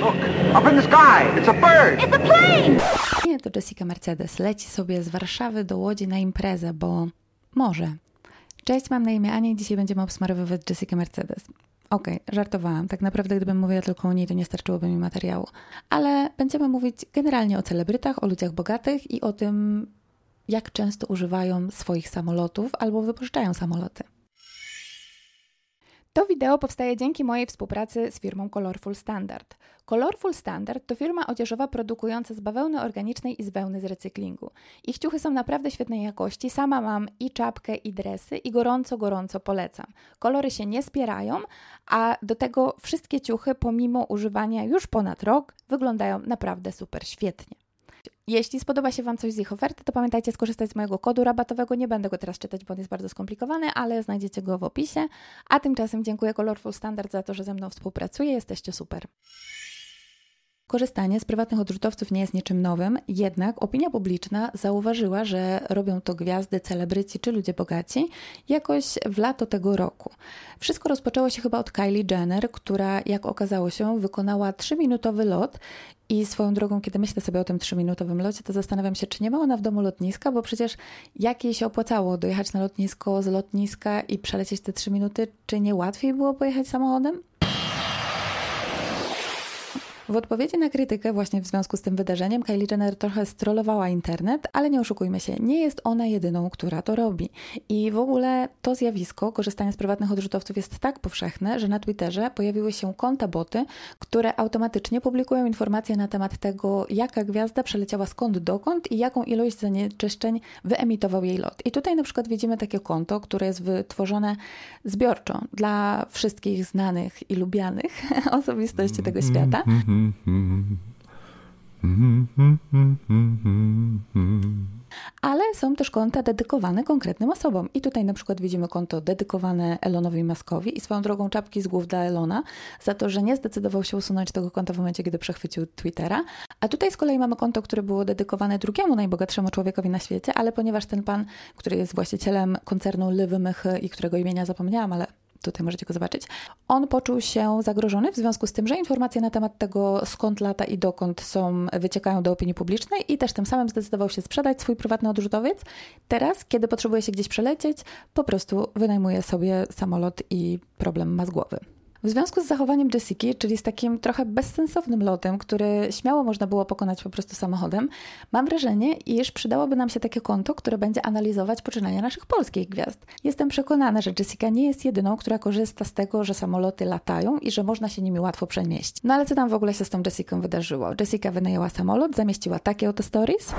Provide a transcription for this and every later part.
Look, up in the sky. It's a bird. It's a plane! Nie, to Jessica Mercedes leci sobie z Warszawy do Łodzi na imprezę, bo może. Cześć, mam na imię Ania i dzisiaj będziemy obsmarowywać Jessica Mercedes. Okej, okay, żartowałam. Tak naprawdę, gdybym mówiła tylko o niej, to nie starczyłoby mi materiału. Ale będziemy mówić generalnie o celebrytach, o ludziach bogatych i o tym, jak często używają swoich samolotów albo wypożyczają samoloty. To wideo powstaje dzięki mojej współpracy z firmą Colorful Standard. Colorful Standard to firma odzieżowa produkująca z bawełny organicznej i z wełny z recyklingu. Ich ciuchy są naprawdę świetnej jakości. Sama mam i czapkę, i dresy i gorąco, gorąco polecam. Kolory się nie spierają, a do tego wszystkie ciuchy, pomimo używania już ponad rok, wyglądają naprawdę super świetnie. Jeśli spodoba się Wam coś z ich oferty, to pamiętajcie skorzystać z mojego kodu rabatowego. Nie będę go teraz czytać, bo on jest bardzo skomplikowany, ale znajdziecie go w opisie. A tymczasem dziękuję Colorful Standard za to, że ze mną współpracuje. Jesteście super. Korzystanie z prywatnych odrzutowców nie jest niczym nowym, jednak opinia publiczna zauważyła, że robią to gwiazdy, celebryci czy ludzie bogaci jakoś w lato tego roku. Wszystko rozpoczęło się chyba od Kylie Jenner, która, jak okazało się, wykonała 3-minutowy lot i swoją drogą, kiedy myślę sobie o tym trzyminutowym locie, to zastanawiam się, czy nie ma ona w domu lotniska, bo przecież jak jej się opłacało dojechać na lotnisko z lotniska i przelecieć te trzy minuty, czy nie łatwiej było pojechać samochodem? W odpowiedzi na krytykę właśnie w związku z tym wydarzeniem Kylie Jenner trochę strollowała internet, ale nie oszukujmy się, nie jest ona jedyną, która to robi. I w ogóle to zjawisko korzystania z prywatnych odrzutowców jest tak powszechne, że na Twitterze pojawiły się konta boty, które automatycznie publikują informacje na temat tego, jaka gwiazda przeleciała skąd dokąd i jaką ilość zanieczyszczeń wyemitował jej lot. I tutaj na przykład widzimy takie konto, które jest wytworzone zbiorczo dla wszystkich znanych i lubianych osobistości tego świata. Ale są też konta dedykowane konkretnym osobom. I tutaj na przykład widzimy konto dedykowane Elonowi Maskowi i swoją drogą czapki z głów dla Elona za to, że nie zdecydował się usunąć tego konta w momencie, kiedy przechwycił Twittera. A tutaj z kolei mamy konto, które było dedykowane drugiemu najbogatszemu człowiekowi na świecie, ale ponieważ ten pan, który jest właścicielem koncernu Liwy Mychy i którego imienia zapomniałam, ale tutaj możecie go zobaczyć, on poczuł się zagrożony w związku z tym, że informacje na temat tego, skąd lata i dokąd są, wyciekają do opinii publicznej i też tym samym zdecydował się sprzedać swój prywatny odrzutowiec. Teraz, kiedy potrzebuje się gdzieś przelecieć, po prostu wynajmuje sobie samolot i problem ma z głowy. W związku z zachowaniem Jessiki, czyli z takim trochę bezsensownym lotem, który śmiało można było pokonać po prostu samochodem, mam wrażenie, iż przydałoby nam się takie konto, które będzie analizować poczynania naszych polskich gwiazd. Jestem przekonana, że Jessica nie jest jedyną, która korzysta z tego, że samoloty latają i że można się nimi łatwo przemieścić. No ale co tam w ogóle się z tą Jessiką wydarzyło? Jessica wynajęła samolot, zamieściła takie oto stories.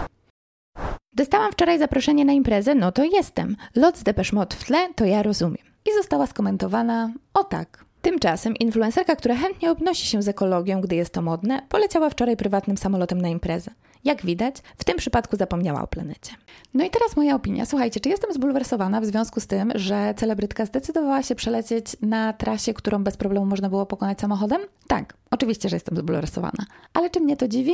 Dostałam wczoraj zaproszenie na imprezę, no to jestem. Lot z Depeche Mode w tle, to ja rozumiem. I została skomentowana, o tak, Tymczasem influencerka, która chętnie obnosi się z ekologią, gdy jest to modne, poleciała wczoraj prywatnym samolotem na imprezę. Jak widać, w tym przypadku zapomniała o planecie. No i teraz moja opinia. Słuchajcie, czy jestem zbulwersowana w związku z tym, że celebrytka zdecydowała się przelecieć na trasie, którą bez problemu można było pokonać samochodem? Tak, oczywiście, że jestem zbulwersowana. Ale czy mnie to dziwi?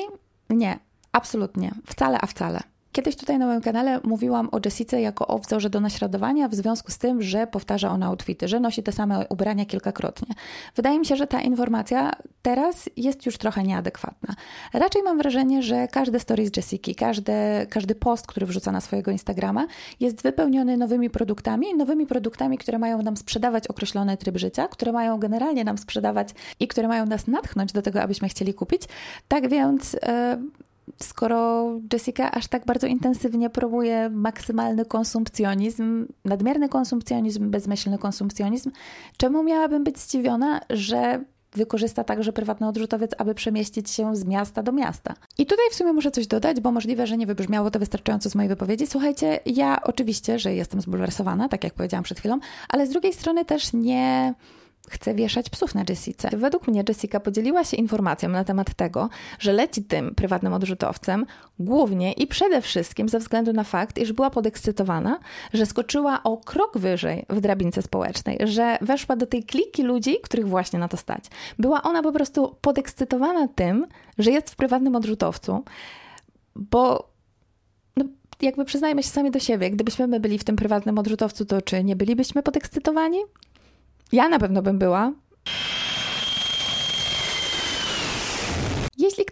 Nie, absolutnie. Wcale, a wcale. Kiedyś tutaj na moim kanale mówiłam o Jessice jako o wzorze do naśladowania w związku z tym, że powtarza ona outfity, że nosi te same ubrania kilkakrotnie. Wydaje mi się, że ta informacja teraz jest już trochę nieadekwatna. Raczej mam wrażenie, że każdy story z Jessiki, każdy, każdy post, który wrzuca na swojego Instagrama jest wypełniony nowymi produktami, nowymi produktami, które mają nam sprzedawać określony tryb życia, które mają generalnie nam sprzedawać i które mają nas natchnąć do tego, abyśmy chcieli kupić. Tak więc... Yy, skoro Jessica aż tak bardzo intensywnie promuje maksymalny konsumpcjonizm, nadmierny konsumpcjonizm, bezmyślny konsumpcjonizm, czemu miałabym być zdziwiona, że wykorzysta także prywatny odrzutowiec, aby przemieścić się z miasta do miasta. I tutaj w sumie muszę coś dodać, bo możliwe, że nie wybrzmiało to wystarczająco z mojej wypowiedzi. Słuchajcie, ja oczywiście, że jestem zbulwersowana, tak jak powiedziałam przed chwilą, ale z drugiej strony też nie chce wieszać psów na Jessice. Według mnie Jessica podzieliła się informacją na temat tego, że leci tym prywatnym odrzutowcem głównie i przede wszystkim ze względu na fakt, iż była podekscytowana, że skoczyła o krok wyżej w drabince społecznej, że weszła do tej kliki ludzi, których właśnie na to stać. Była ona po prostu podekscytowana tym, że jest w prywatnym odrzutowcu, bo no, jakby przyznajmy się sami do siebie, gdybyśmy my byli w tym prywatnym odrzutowcu, to czy nie bylibyśmy podekscytowani? Ja na pewno bym była.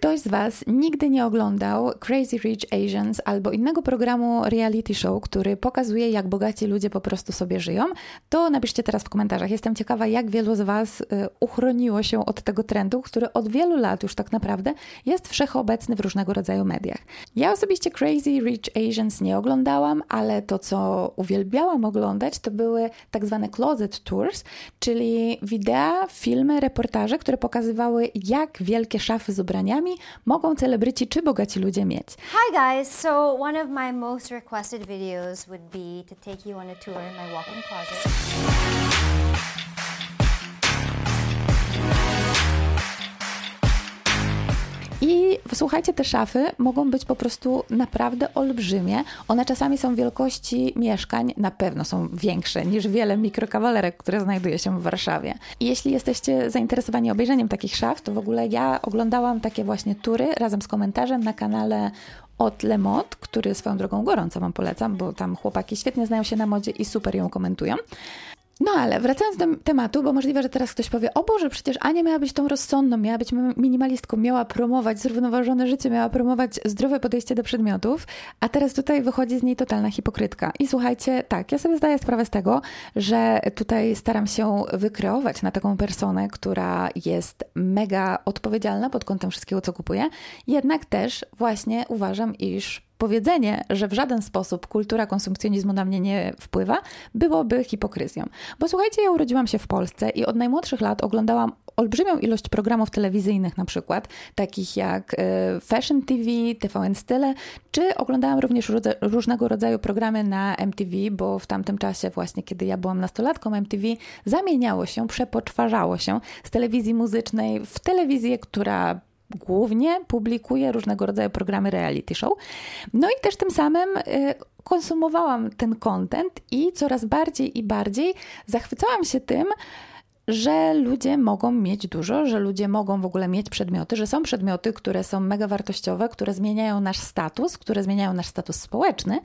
Ktoś z Was nigdy nie oglądał Crazy Rich Asians albo innego programu reality show, który pokazuje, jak bogaci ludzie po prostu sobie żyją, to napiszcie teraz w komentarzach. Jestem ciekawa, jak wielu z Was y, uchroniło się od tego trendu, który od wielu lat już tak naprawdę jest wszechobecny w różnego rodzaju mediach. Ja osobiście Crazy Rich Asians nie oglądałam, ale to, co uwielbiałam oglądać, to były tak zwane closet tours, czyli wideo, filmy, reportaże, które pokazywały, jak wielkie szafy z ubraniami mogą celebryci czy bogaci ludzie mieć. Hi guys, so one of my most requested videos would be to take you on a tour in my walk-in closet. I słuchajcie, te szafy mogą być po prostu naprawdę olbrzymie. One czasami są wielkości mieszkań, na pewno są większe niż wiele mikrokawalerek, które znajduje się w Warszawie. I jeśli jesteście zainteresowani obejrzeniem takich szaf, to w ogóle ja oglądałam takie właśnie tury razem z komentarzem na kanale od Le Mode, który swoją drogą gorąco Wam polecam, bo tam chłopaki świetnie znają się na modzie i super ją komentują. No ale wracając do tematu, bo możliwe, że teraz ktoś powie, o Boże, przecież Ania miała być tą rozsądną, miała być minimalistką, miała promować zrównoważone życie, miała promować zdrowe podejście do przedmiotów, a teraz tutaj wychodzi z niej totalna hipokrytka. I słuchajcie, tak, ja sobie zdaję sprawę z tego, że tutaj staram się wykreować na taką personę, która jest mega odpowiedzialna pod kątem wszystkiego, co kupuje, jednak też właśnie uważam, iż powiedzenie, że w żaden sposób kultura konsumpcjonizmu na mnie nie wpływa, byłoby hipokryzją. Bo słuchajcie, ja urodziłam się w Polsce i od najmłodszych lat oglądałam olbrzymią ilość programów telewizyjnych, na przykład takich jak e, Fashion TV, TVN Style, czy oglądałam również różnego rodzaju programy na MTV, bo w tamtym czasie, właśnie kiedy ja byłam nastolatką, MTV zamieniało się, przepoczwarzało się z telewizji muzycznej w telewizję, która głównie publikuję różnego rodzaju programy reality show. No i też tym samym y, konsumowałam ten content i coraz bardziej i bardziej zachwycałam się tym, że ludzie mogą mieć dużo, że ludzie mogą w ogóle mieć przedmioty, że są przedmioty, które są mega wartościowe, które zmieniają nasz status, które zmieniają nasz status społeczny.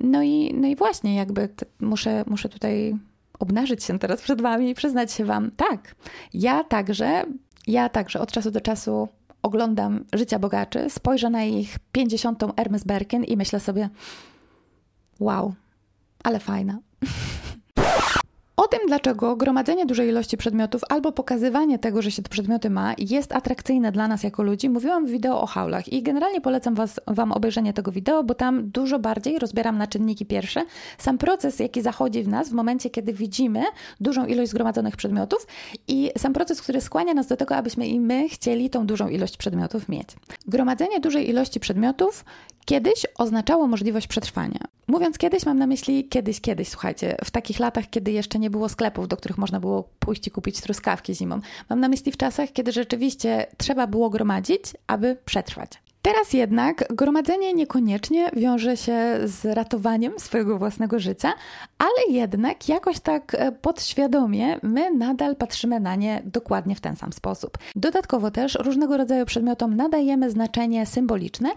No i, no i właśnie, jakby muszę, muszę tutaj obnażyć się teraz przed Wami i przyznać się Wam, tak, ja także, ja także od czasu do czasu oglądam życia bogaczy, spojrzę na ich 50. Hermes Birkin i myślę sobie, wow, ale fajna. O tym, dlaczego gromadzenie dużej ilości przedmiotów albo pokazywanie tego, że się te przedmioty ma, jest atrakcyjne dla nas jako ludzi, mówiłam w wideo o haulach i generalnie polecam was, Wam obejrzenie tego wideo, bo tam dużo bardziej rozbieram na czynniki pierwsze sam proces, jaki zachodzi w nas w momencie, kiedy widzimy dużą ilość zgromadzonych przedmiotów i sam proces, który skłania nas do tego, abyśmy i my chcieli tą dużą ilość przedmiotów mieć. Gromadzenie dużej ilości przedmiotów kiedyś oznaczało możliwość przetrwania. Mówiąc kiedyś, mam na myśli kiedyś, kiedyś, słuchajcie, w takich latach, kiedy jeszcze nie było sklepów, do których można było pójść i kupić truskawki zimą. Mam na myśli w czasach, kiedy rzeczywiście trzeba było gromadzić, aby przetrwać. Teraz jednak gromadzenie niekoniecznie wiąże się z ratowaniem swojego własnego życia, ale jednak jakoś tak e, podświadomie my nadal patrzymy na nie dokładnie w ten sam sposób. Dodatkowo też różnego rodzaju przedmiotom nadajemy znaczenie symboliczne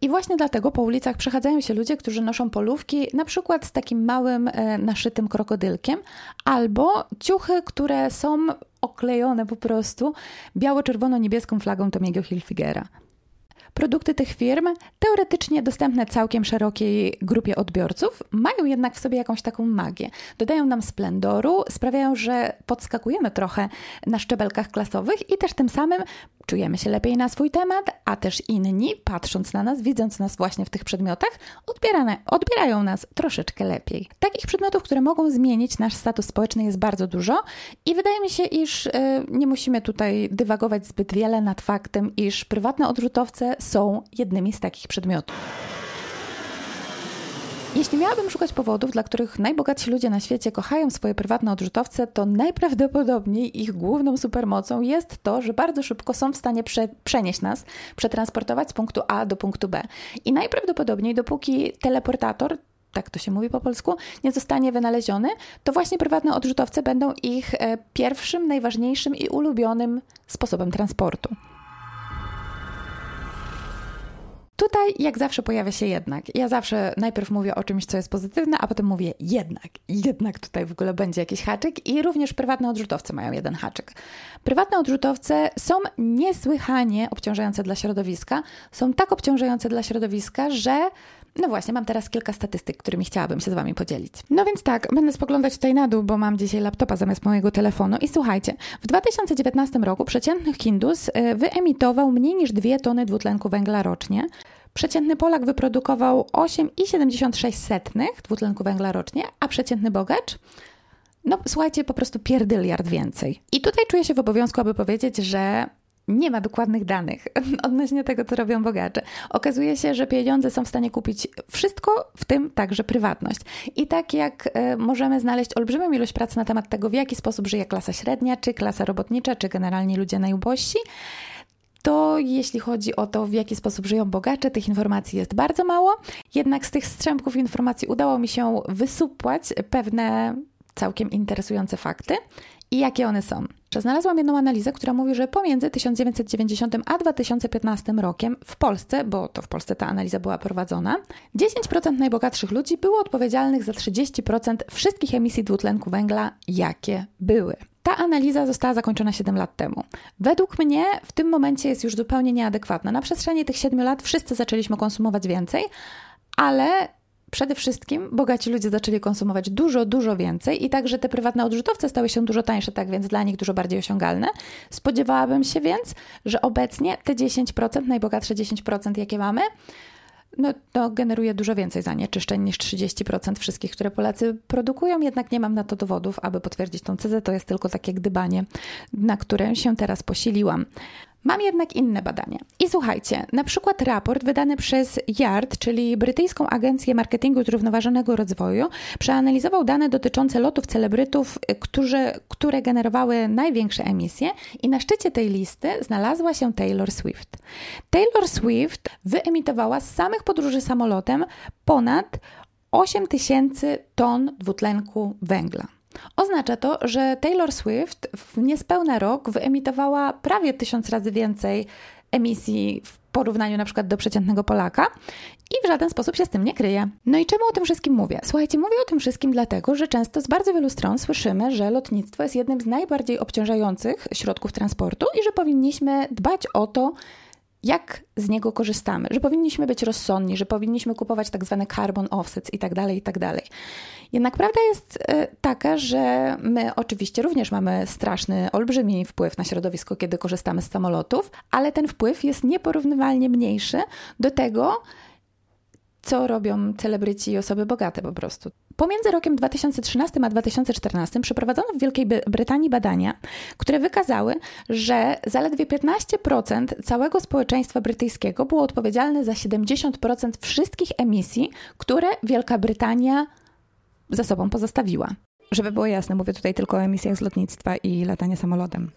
i właśnie dlatego po ulicach przechadzają się ludzie, którzy noszą polówki, na przykład z takim małym e, naszytym krokodylkiem, albo ciuchy, które są oklejone po prostu biało-czerwono-niebieską flagą Tomiego Hilfigera. Produkty tych firm, teoretycznie dostępne całkiem szerokiej grupie odbiorców, mają jednak w sobie jakąś taką magię. Dodają nam splendoru, sprawiają, że podskakujemy trochę na szczebelkach klasowych i też tym samym czujemy się lepiej na swój temat, a też inni, patrząc na nas, widząc nas właśnie w tych przedmiotach, odbierają nas troszeczkę lepiej. Takich przedmiotów, które mogą zmienić nasz status społeczny jest bardzo dużo i wydaje mi się, iż y, nie musimy tutaj dywagować zbyt wiele nad faktem, iż prywatne odrzutowce są jednymi z takich przedmiotów. Jeśli miałabym szukać powodów, dla których najbogatsi ludzie na świecie kochają swoje prywatne odrzutowce, to najprawdopodobniej ich główną supermocą jest to, że bardzo szybko są w stanie prze przenieść nas, przetransportować z punktu A do punktu B. I najprawdopodobniej, dopóki teleportator tak to się mówi po polsku, nie zostanie wynaleziony, to właśnie prywatne odrzutowce będą ich e, pierwszym, najważniejszym i ulubionym sposobem transportu. Tutaj, jak zawsze, pojawia się jednak. Ja zawsze najpierw mówię o czymś, co jest pozytywne, a potem mówię jednak. Jednak tutaj w ogóle będzie jakiś haczyk i również prywatne odrzutowce mają jeden haczyk. Prywatne odrzutowce są niesłychanie obciążające dla środowiska. Są tak obciążające dla środowiska, że no właśnie, mam teraz kilka statystyk, którymi chciałabym się z Wami podzielić. No więc tak, będę spoglądać tutaj na dół, bo mam dzisiaj laptopa zamiast mojego telefonu. I słuchajcie, w 2019 roku przeciętny Hindus y, wyemitował mniej niż 2 tony dwutlenku węgla rocznie. Przeciętny Polak wyprodukował 8,76 dwutlenku węgla rocznie, a przeciętny bogacz no słuchajcie, po prostu pierdyliard więcej. I tutaj czuję się w obowiązku, aby powiedzieć, że nie ma dokładnych danych odnośnie tego, co robią bogacze. Okazuje się, że pieniądze są w stanie kupić wszystko, w tym także prywatność. I tak jak e, możemy znaleźć olbrzymią ilość pracy na temat tego, w jaki sposób żyje klasa średnia, czy klasa robotnicza, czy generalnie ludzie najubożsi, to jeśli chodzi o to, w jaki sposób żyją bogacze, tych informacji jest bardzo mało. Jednak z tych strzępków informacji udało mi się wysupłać pewne całkiem interesujące fakty. I jakie one są? Znalazłam jedną analizę, która mówi, że pomiędzy 1990 a 2015 rokiem w Polsce, bo to w Polsce ta analiza była prowadzona, 10% najbogatszych ludzi było odpowiedzialnych za 30% wszystkich emisji dwutlenku węgla, jakie były. Ta analiza została zakończona 7 lat temu. Według mnie w tym momencie jest już zupełnie nieadekwatna. Na przestrzeni tych 7 lat wszyscy zaczęliśmy konsumować więcej, ale przede wszystkim bogaci ludzie zaczęli konsumować dużo, dużo więcej i także te prywatne odrzutowce stały się dużo tańsze, tak więc dla nich dużo bardziej osiągalne. Spodziewałabym się więc, że obecnie te 10%, najbogatsze 10%, jakie mamy, no, to generuje dużo więcej zanieczyszczeń niż 30% wszystkich, które Polacy produkują, jednak nie mam na to dowodów, aby potwierdzić tą tezę. To jest tylko takie gdybanie, na które się teraz posiliłam. Mam jednak inne badania. I słuchajcie, na przykład raport wydany przez YARD, czyli Brytyjską Agencję Marketingu Zrównoważonego Rozwoju, przeanalizował dane dotyczące lotów celebrytów, którzy, które generowały największe emisje i na szczycie tej listy znalazła się Taylor Swift. Taylor Swift wyemitowała z samych podróży samolotem ponad 8 tysięcy ton dwutlenku węgla. Oznacza to, że Taylor Swift w niespełna rok wyemitowała prawie tysiąc razy więcej emisji w porównaniu na przykład do przeciętnego Polaka i w żaden sposób się z tym nie kryje. No i czemu o tym wszystkim mówię? Słuchajcie, mówię o tym wszystkim dlatego, że często z bardzo wielu stron słyszymy, że lotnictwo jest jednym z najbardziej obciążających środków transportu i że powinniśmy dbać o to, jak z niego korzystamy, że powinniśmy być rozsądni, że powinniśmy kupować tak zwane carbon offsets i tak dalej, i tak dalej. Jednak prawda jest e, taka, że my oczywiście również mamy straszny, olbrzymi wpływ na środowisko, kiedy korzystamy z samolotów, ale ten wpływ jest nieporównywalnie mniejszy do tego, co robią celebryci i osoby bogate po prostu. Pomiędzy rokiem 2013 a 2014 przeprowadzono w Wielkiej Brytanii badania, które wykazały, że zaledwie 15% całego społeczeństwa brytyjskiego było odpowiedzialne za 70% wszystkich emisji, które Wielka Brytania za sobą pozostawiła. Żeby było jasne, mówię tutaj tylko o emisjach z lotnictwa i latania samolotem.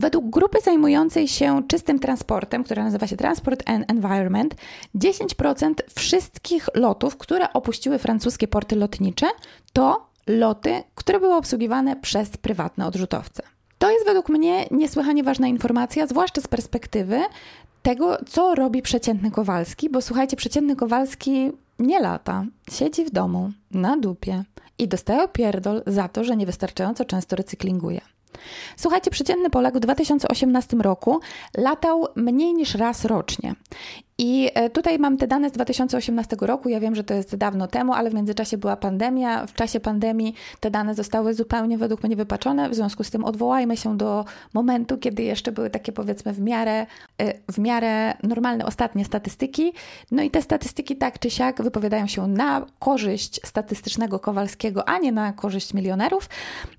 Według grupy zajmującej się czystym transportem, która nazywa się Transport and Environment, 10% wszystkich lotów, które opuściły francuskie porty lotnicze, to loty, które były obsługiwane przez prywatne odrzutowce. To jest według mnie niesłychanie ważna informacja, zwłaszcza z perspektywy tego, co robi przeciętny Kowalski, bo słuchajcie, przeciętny Kowalski nie lata, siedzi w domu, na dupie i dostaje pierdol za to, że niewystarczająco często recyklinguje. Słuchajcie, przeciętny Polak w 2018 roku latał mniej niż raz rocznie. I e, tutaj mam te dane z 2018 roku. Ja wiem, że to jest dawno temu, ale w międzyczasie była pandemia. W czasie pandemii te dane zostały zupełnie według mnie wypaczone. W związku z tym odwołajmy się do momentu, kiedy jeszcze były takie powiedzmy w miarę, e, w miarę normalne ostatnie statystyki. No i te statystyki tak czy siak wypowiadają się na korzyść statystycznego Kowalskiego, a nie na korzyść milionerów.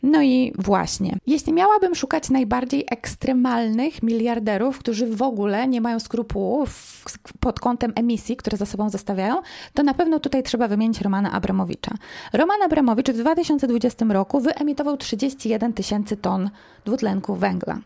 No i właśnie, jeśli miałabym szukać najbardziej ekstremalnych miliarderów, którzy w ogóle nie mają skrupułów pod kątem emisji, które za sobą zostawiają, to na pewno tutaj trzeba wymienić Romana Abramowicza. Roman Abramowicz w 2020 roku wyemitował 31 tysięcy ton dwutlenku węgla.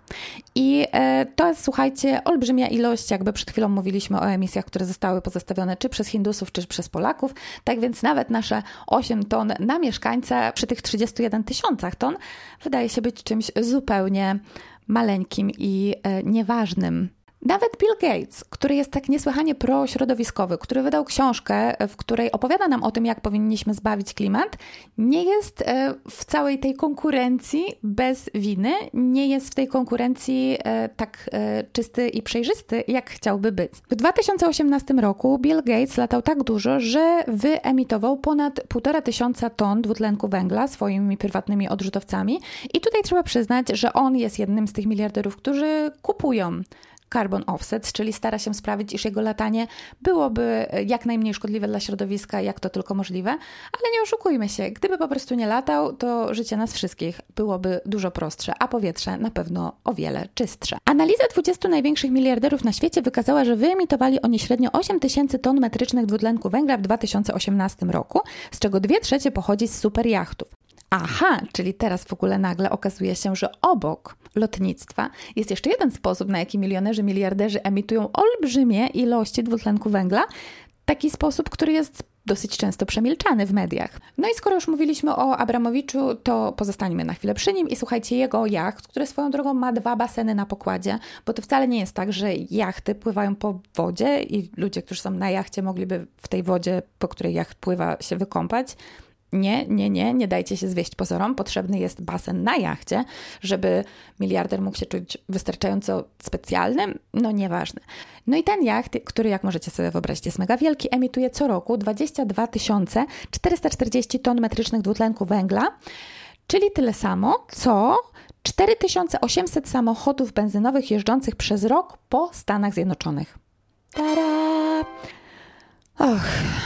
I e, to jest, słuchajcie, olbrzymia ilość, jakby przed chwilą mówiliśmy o emisjach, które zostały pozostawione czy przez Hindusów, czy przez Polaków. Tak więc nawet nasze 8 ton na mieszkańca przy tych 31 tysiącach ton wydaje się być czymś zupełnie maleńkim i e, nieważnym. Nawet Bill Gates, który jest tak niesłychanie prośrodowiskowy, który wydał książkę, w której opowiada nam o tym, jak powinniśmy zbawić klimat, nie jest e, w całej tej konkurencji bez winy, nie jest w tej konkurencji e, tak e, czysty i przejrzysty, jak chciałby być. W 2018 roku Bill Gates latał tak dużo, że wyemitował ponad 1,5 tysiąca ton dwutlenku węgla swoimi prywatnymi odrzutowcami i tutaj trzeba przyznać, że on jest jednym z tych miliarderów, którzy kupują carbon offsets, czyli stara się sprawić, iż jego latanie byłoby jak najmniej szkodliwe dla środowiska, jak to tylko możliwe, ale nie oszukujmy się, gdyby po prostu nie latał, to życie nas wszystkich byłoby dużo prostsze, a powietrze na pewno o wiele czystsze. Analiza 20 największych miliarderów na świecie wykazała, że wyemitowali oni średnio 8 tysięcy ton metrycznych dwutlenku węgla w 2018 roku, z czego 2 trzecie pochodzi z superjachtów. Aha, czyli teraz w ogóle nagle okazuje się, że obok lotnictwa jest jeszcze jeden sposób, na jaki milionerzy, miliarderzy emitują olbrzymie ilości dwutlenku węgla. Taki sposób, który jest dosyć często przemilczany w mediach. No i skoro już mówiliśmy o Abramowiczu, to pozostańmy na chwilę przy nim i słuchajcie jego jacht, który swoją drogą ma dwa baseny na pokładzie, bo to wcale nie jest tak, że jachty pływają po wodzie i ludzie, którzy są na jachcie, mogliby w tej wodzie, po której jacht pływa, się wykąpać. Nie, nie, nie, nie dajcie się zwieść pozorom. Potrzebny jest basen na jachcie, żeby miliarder mógł się czuć wystarczająco specjalnym. No nieważne. No i ten jacht, który jak możecie sobie wyobrazić jest mega wielki, emituje co roku 22 440 ton metrycznych dwutlenku węgla, czyli tyle samo, co 4800 samochodów benzynowych jeżdżących przez rok po Stanach Zjednoczonych. Tada! Och,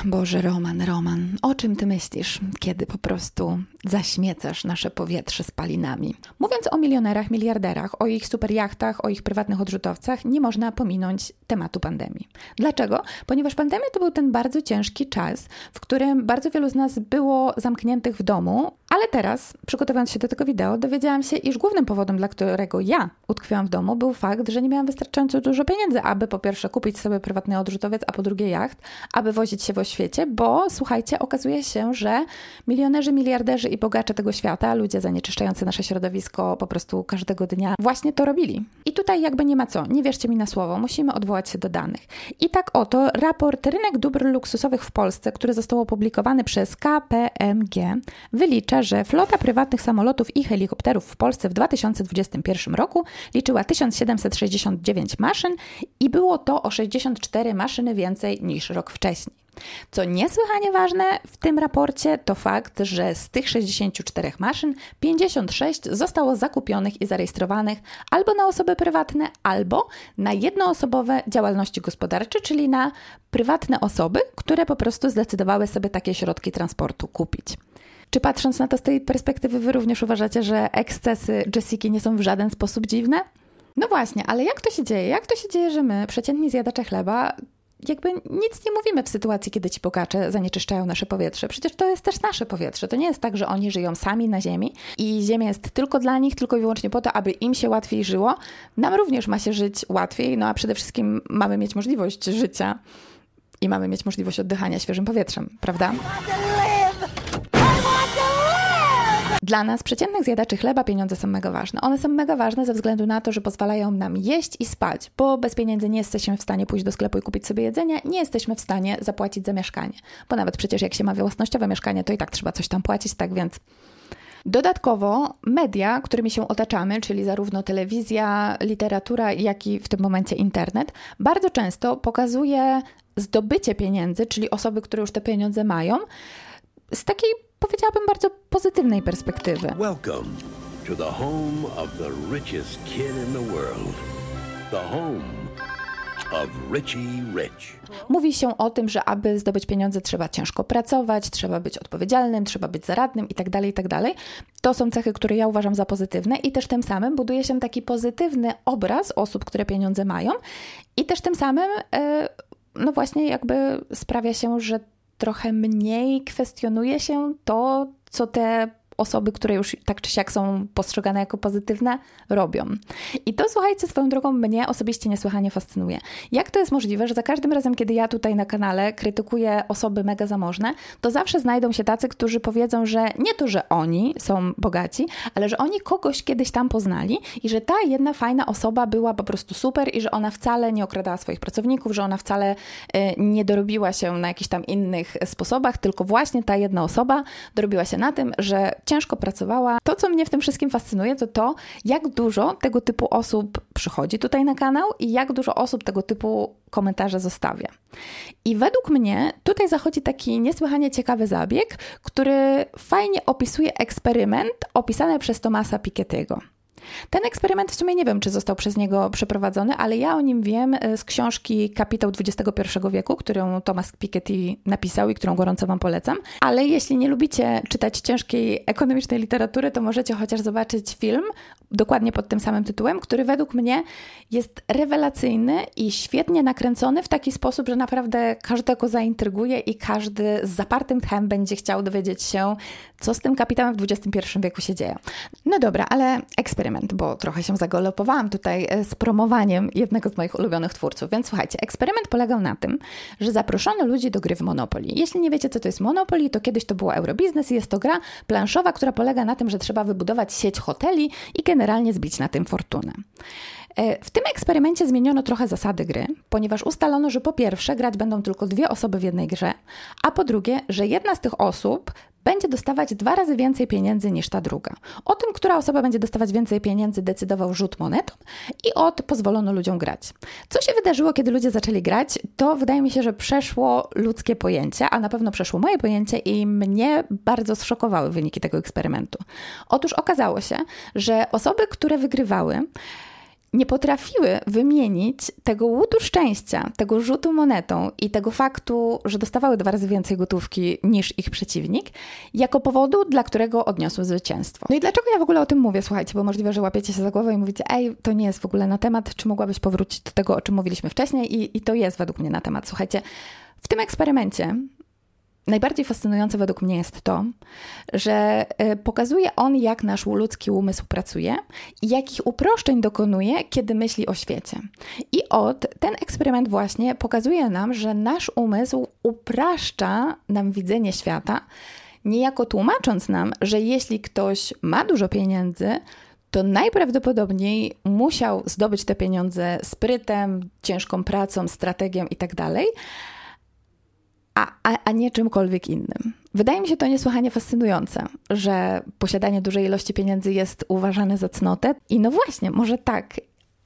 Boże, Roman, Roman, o czym ty myślisz, kiedy po prostu zaśmiecasz nasze powietrze spalinami? Mówiąc o milionerach, miliarderach, o ich superjachtach, o ich prywatnych odrzutowcach, nie można pominąć tematu pandemii. Dlaczego? Ponieważ pandemia to był ten bardzo ciężki czas, w którym bardzo wielu z nas było zamkniętych w domu, ale teraz, przygotowując się do tego wideo, dowiedziałam się, iż głównym powodem, dla którego ja utkwiłam w domu, był fakt, że nie miałam wystarczająco dużo pieniędzy, aby po pierwsze kupić sobie prywatny odrzutowiec, a po drugie jacht, aby wozić się w oświecie, bo słuchajcie, okazuje się, że milionerzy, miliarderzy i bogacze tego świata, ludzie zanieczyszczający nasze środowisko po prostu każdego dnia, właśnie to robili. I tutaj jakby nie ma co, nie wierzcie mi na słowo, musimy odwołać się do danych. I tak oto raport Rynek dóbr luksusowych w Polsce, który został opublikowany przez KPMG, wylicza, że flota prywatnych samolotów i helikopterów w Polsce w 2021 roku liczyła 1769 maszyn i było to o 64 maszyny więcej niż rok wcześniej. Co niesłychanie ważne w tym raporcie to fakt, że z tych 64 maszyn 56 zostało zakupionych i zarejestrowanych albo na osoby prywatne, albo na jednoosobowe działalności gospodarcze, czyli na prywatne osoby, które po prostu zdecydowały sobie takie środki transportu kupić. Czy patrząc na to z tej perspektywy, wy również uważacie, że ekscesy Jessica nie są w żaden sposób dziwne? No właśnie, ale jak to się dzieje? Jak to się dzieje, że my, przeciętni zjadacze chleba, jakby nic nie mówimy w sytuacji, kiedy ci bogacze zanieczyszczają nasze powietrze. Przecież to jest też nasze powietrze. To nie jest tak, że oni żyją sami na Ziemi i Ziemia jest tylko dla nich, tylko i wyłącznie po to, aby im się łatwiej żyło. Nam również ma się żyć łatwiej, no a przede wszystkim mamy mieć możliwość życia i mamy mieć możliwość oddychania świeżym powietrzem, prawda? Dla nas, przeciętnych zjadaczy chleba, pieniądze są mega ważne. One są mega ważne ze względu na to, że pozwalają nam jeść i spać, bo bez pieniędzy nie jesteśmy w stanie pójść do sklepu i kupić sobie jedzenia, nie jesteśmy w stanie zapłacić za mieszkanie. Bo nawet przecież jak się ma własnościowe mieszkanie, to i tak trzeba coś tam płacić, tak więc Dodatkowo media, którymi się otaczamy, czyli zarówno telewizja, literatura, jak i w tym momencie internet, bardzo często pokazuje zdobycie pieniędzy, czyli osoby, które już te pieniądze mają, z takiej powiedziałabym bardzo pozytywnej perspektywy. Welcome to the home of the richest kid in the world. The home of Richie Rich. Mówi się o tym, że aby zdobyć pieniądze trzeba ciężko pracować, trzeba być odpowiedzialnym, trzeba być zaradnym itd., tak itd. Tak to są cechy, które ja uważam za pozytywne i też tym samym buduje się taki pozytywny obraz osób, które pieniądze mają i też tym samym e, no właśnie jakby sprawia się, że trochę mniej kwestionuje się to, co te osoby, które już tak czy siak są postrzegane jako pozytywne, robią. I to, słuchajcie, swoją drogą mnie osobiście niesłychanie fascynuje. Jak to jest możliwe, że za każdym razem, kiedy ja tutaj na kanale krytykuję osoby mega zamożne, to zawsze znajdą się tacy, którzy powiedzą, że nie to, że oni są bogaci, ale że oni kogoś kiedyś tam poznali i że ta jedna fajna osoba była po prostu super i że ona wcale nie okradała swoich pracowników, że ona wcale y, nie dorobiła się na jakichś tam innych sposobach, tylko właśnie ta jedna osoba dorobiła się na tym, że ciężko pracowała. To, co mnie w tym wszystkim fascynuje, to to, jak dużo tego typu osób przychodzi tutaj na kanał i jak dużo osób tego typu komentarze zostawia. I według mnie tutaj zachodzi taki niesłychanie ciekawy zabieg, który fajnie opisuje eksperyment opisany przez Tomasa Piketty'ego. Ten eksperyment w sumie nie wiem, czy został przez niego przeprowadzony, ale ja o nim wiem e, z książki Kapitał XXI wieku, którą Thomas Piketty napisał i którą gorąco Wam polecam. Ale jeśli nie lubicie czytać ciężkiej ekonomicznej literatury, to możecie chociaż zobaczyć film dokładnie pod tym samym tytułem, który według mnie jest rewelacyjny i świetnie nakręcony w taki sposób, że naprawdę każdego zaintryguje i każdy z zapartym tchem będzie chciał dowiedzieć się, co z tym kapitałem w XXI wieku się dzieje. No dobra, ale eksperyment, bo trochę się zagolopowałam tutaj e, z promowaniem jednego z moich ulubionych twórców. Więc słuchajcie, eksperyment polegał na tym, że zaproszono ludzi do gry w Monopoly. Jeśli nie wiecie, co to jest Monopoly, to kiedyś to była Eurobiznes i jest to gra planszowa, która polega na tym, że trzeba wybudować sieć hoteli i generalnie zbić na tym fortunę. E, w tym eksperymencie zmieniono trochę zasady gry, ponieważ ustalono, że po pierwsze grać będą tylko dwie osoby w jednej grze, a po drugie, że jedna z tych osób będzie dostawać dwa razy więcej pieniędzy niż ta druga. O tym, która osoba będzie dostawać więcej pieniędzy, decydował rzut monetą i od pozwolono ludziom grać. Co się wydarzyło, kiedy ludzie zaczęli grać, to wydaje mi się, że przeszło ludzkie pojęcie, a na pewno przeszło moje pojęcie i mnie bardzo zszokowały wyniki tego eksperymentu. Otóż okazało się, że osoby, które wygrywały, nie potrafiły wymienić tego łutu szczęścia, tego rzutu monetą i tego faktu, że dostawały dwa razy więcej gotówki niż ich przeciwnik, jako powodu, dla którego odniosły zwycięstwo. No i dlaczego ja w ogóle o tym mówię? Słuchajcie, bo możliwe, że łapiecie się za głowę i mówicie, ej, to nie jest w ogóle na temat, czy mogłabyś powrócić do tego, o czym mówiliśmy wcześniej i, i to jest według mnie na temat. Słuchajcie, w tym eksperymencie Najbardziej fascynujące według mnie jest to, że e, pokazuje on, jak nasz ludzki umysł pracuje i jakich uproszczeń dokonuje, kiedy myśli o świecie. I od ten eksperyment właśnie pokazuje nam, że nasz umysł upraszcza nam widzenie świata, niejako tłumacząc nam, że jeśli ktoś ma dużo pieniędzy, to najprawdopodobniej musiał zdobyć te pieniądze sprytem, ciężką pracą, strategią itd. A, a, a nie czymkolwiek innym. Wydaje mi się to niesłychanie fascynujące, że posiadanie dużej ilości pieniędzy jest uważane za cnotę. I no właśnie, może tak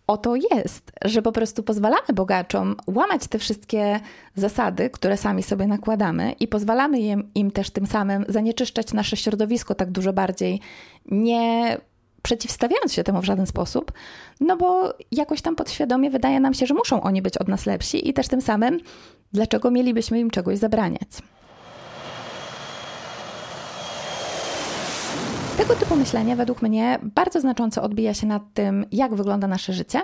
oto jest, że po prostu pozwalamy bogaczom łamać te wszystkie zasady, które sami sobie nakładamy i pozwalamy im, im też tym samym zanieczyszczać nasze środowisko tak dużo bardziej, nie przeciwstawiając się temu w żaden sposób, no bo jakoś tam podświadomie wydaje nam się, że muszą oni być od nas lepsi i też tym samym Dlaczego mielibyśmy im czegoś zabraniać? Tego typu myślenie według mnie bardzo znacząco odbija się nad tym, jak wygląda nasze życie.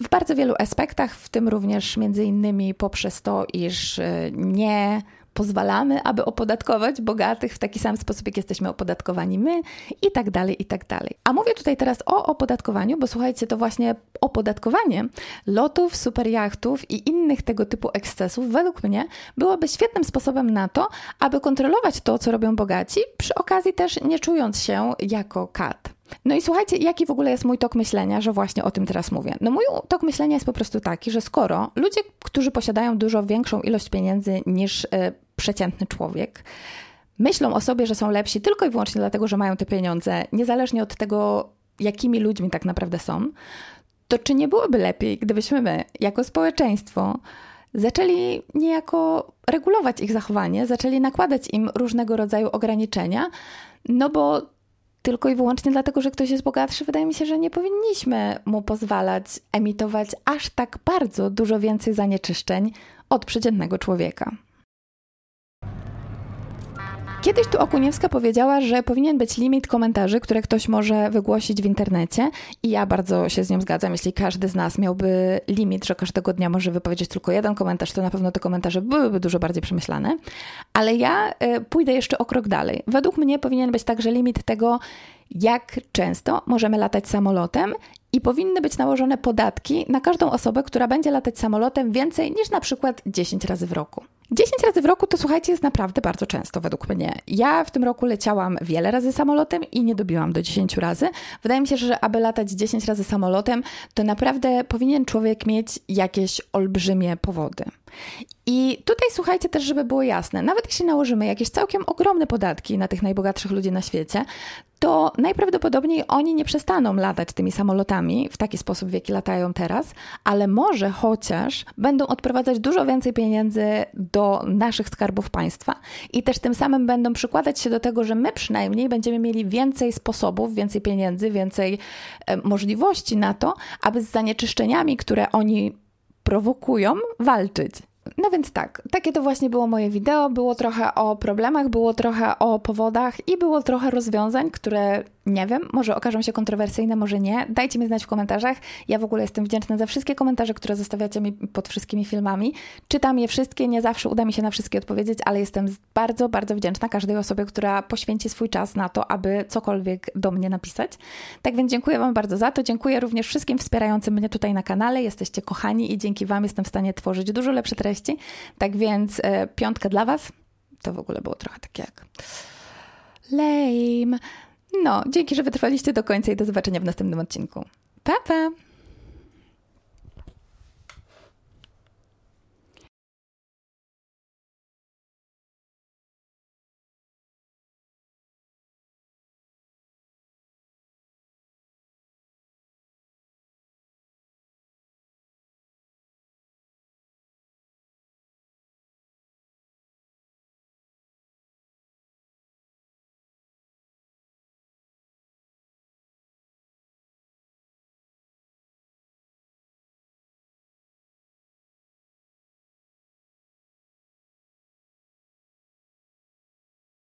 W bardzo wielu aspektach, w tym również między innymi poprzez to, iż nie pozwalamy, aby opodatkować bogatych w taki sam sposób, jak jesteśmy opodatkowani my i tak dalej, i tak dalej. A mówię tutaj teraz o opodatkowaniu, bo słuchajcie, to właśnie opodatkowanie lotów, superjachtów i innych tego typu ekscesów według mnie byłoby świetnym sposobem na to, aby kontrolować to, co robią bogaci, przy okazji też nie czując się jako kat. No i słuchajcie, jaki w ogóle jest mój tok myślenia, że właśnie o tym teraz mówię? No mój tok myślenia jest po prostu taki, że skoro ludzie, którzy posiadają dużo większą ilość pieniędzy niż y, przeciętny człowiek, myślą o sobie, że są lepsi tylko i wyłącznie dlatego, że mają te pieniądze, niezależnie od tego, jakimi ludźmi tak naprawdę są, to czy nie byłoby lepiej, gdybyśmy my, jako społeczeństwo, zaczęli niejako regulować ich zachowanie, zaczęli nakładać im różnego rodzaju ograniczenia, no bo tylko i wyłącznie dlatego, że ktoś jest bogatszy, wydaje mi się, że nie powinniśmy mu pozwalać emitować aż tak bardzo dużo więcej zanieczyszczeń od przeciętnego człowieka. Kiedyś tu Okuniewska powiedziała, że powinien być limit komentarzy, które ktoś może wygłosić w internecie i ja bardzo się z nią zgadzam. Jeśli każdy z nas miałby limit, że każdego dnia może wypowiedzieć tylko jeden komentarz, to na pewno te komentarze byłyby dużo bardziej przemyślane. Ale ja y, pójdę jeszcze o krok dalej. Według mnie powinien być także limit tego, jak często możemy latać samolotem i powinny być nałożone podatki na każdą osobę, która będzie latać samolotem więcej niż na przykład 10 razy w roku. 10 razy w roku to słuchajcie, jest naprawdę bardzo często według mnie. Ja w tym roku leciałam wiele razy samolotem i nie dobiłam do 10 razy. Wydaje mi się, że aby latać 10 razy samolotem, to naprawdę powinien człowiek mieć jakieś olbrzymie powody. I tutaj słuchajcie też, żeby było jasne, nawet jeśli nałożymy jakieś całkiem ogromne podatki na tych najbogatszych ludzi na świecie, to najprawdopodobniej oni nie przestaną latać tymi samolotami w taki sposób, w jaki latają teraz, ale może chociaż będą odprowadzać dużo więcej pieniędzy do naszych skarbów państwa i też tym samym będą przykładać się do tego, że my przynajmniej będziemy mieli więcej sposobów, więcej pieniędzy, więcej e, możliwości na to, aby z zanieczyszczeniami, które oni prowokują, walczyć. No więc tak, takie to właśnie było moje wideo. Było trochę o problemach, było trochę o powodach i było trochę rozwiązań, które nie wiem, może okażą się kontrowersyjne, może nie. Dajcie mi znać w komentarzach. Ja w ogóle jestem wdzięczna za wszystkie komentarze, które zostawiacie mi pod wszystkimi filmami. Czytam je wszystkie, nie zawsze uda mi się na wszystkie odpowiedzieć, ale jestem bardzo, bardzo wdzięczna każdej osobie, która poświęci swój czas na to, aby cokolwiek do mnie napisać. Tak więc dziękuję Wam bardzo za to. Dziękuję również wszystkim wspierającym mnie tutaj na kanale. Jesteście kochani i dzięki Wam jestem w stanie tworzyć dużo lepsze treści. Tak więc e, piątkę dla Was. To w ogóle było trochę takie jak lame. No, dzięki, że wytrwaliście do końca i do zobaczenia w następnym odcinku. Pa, pa!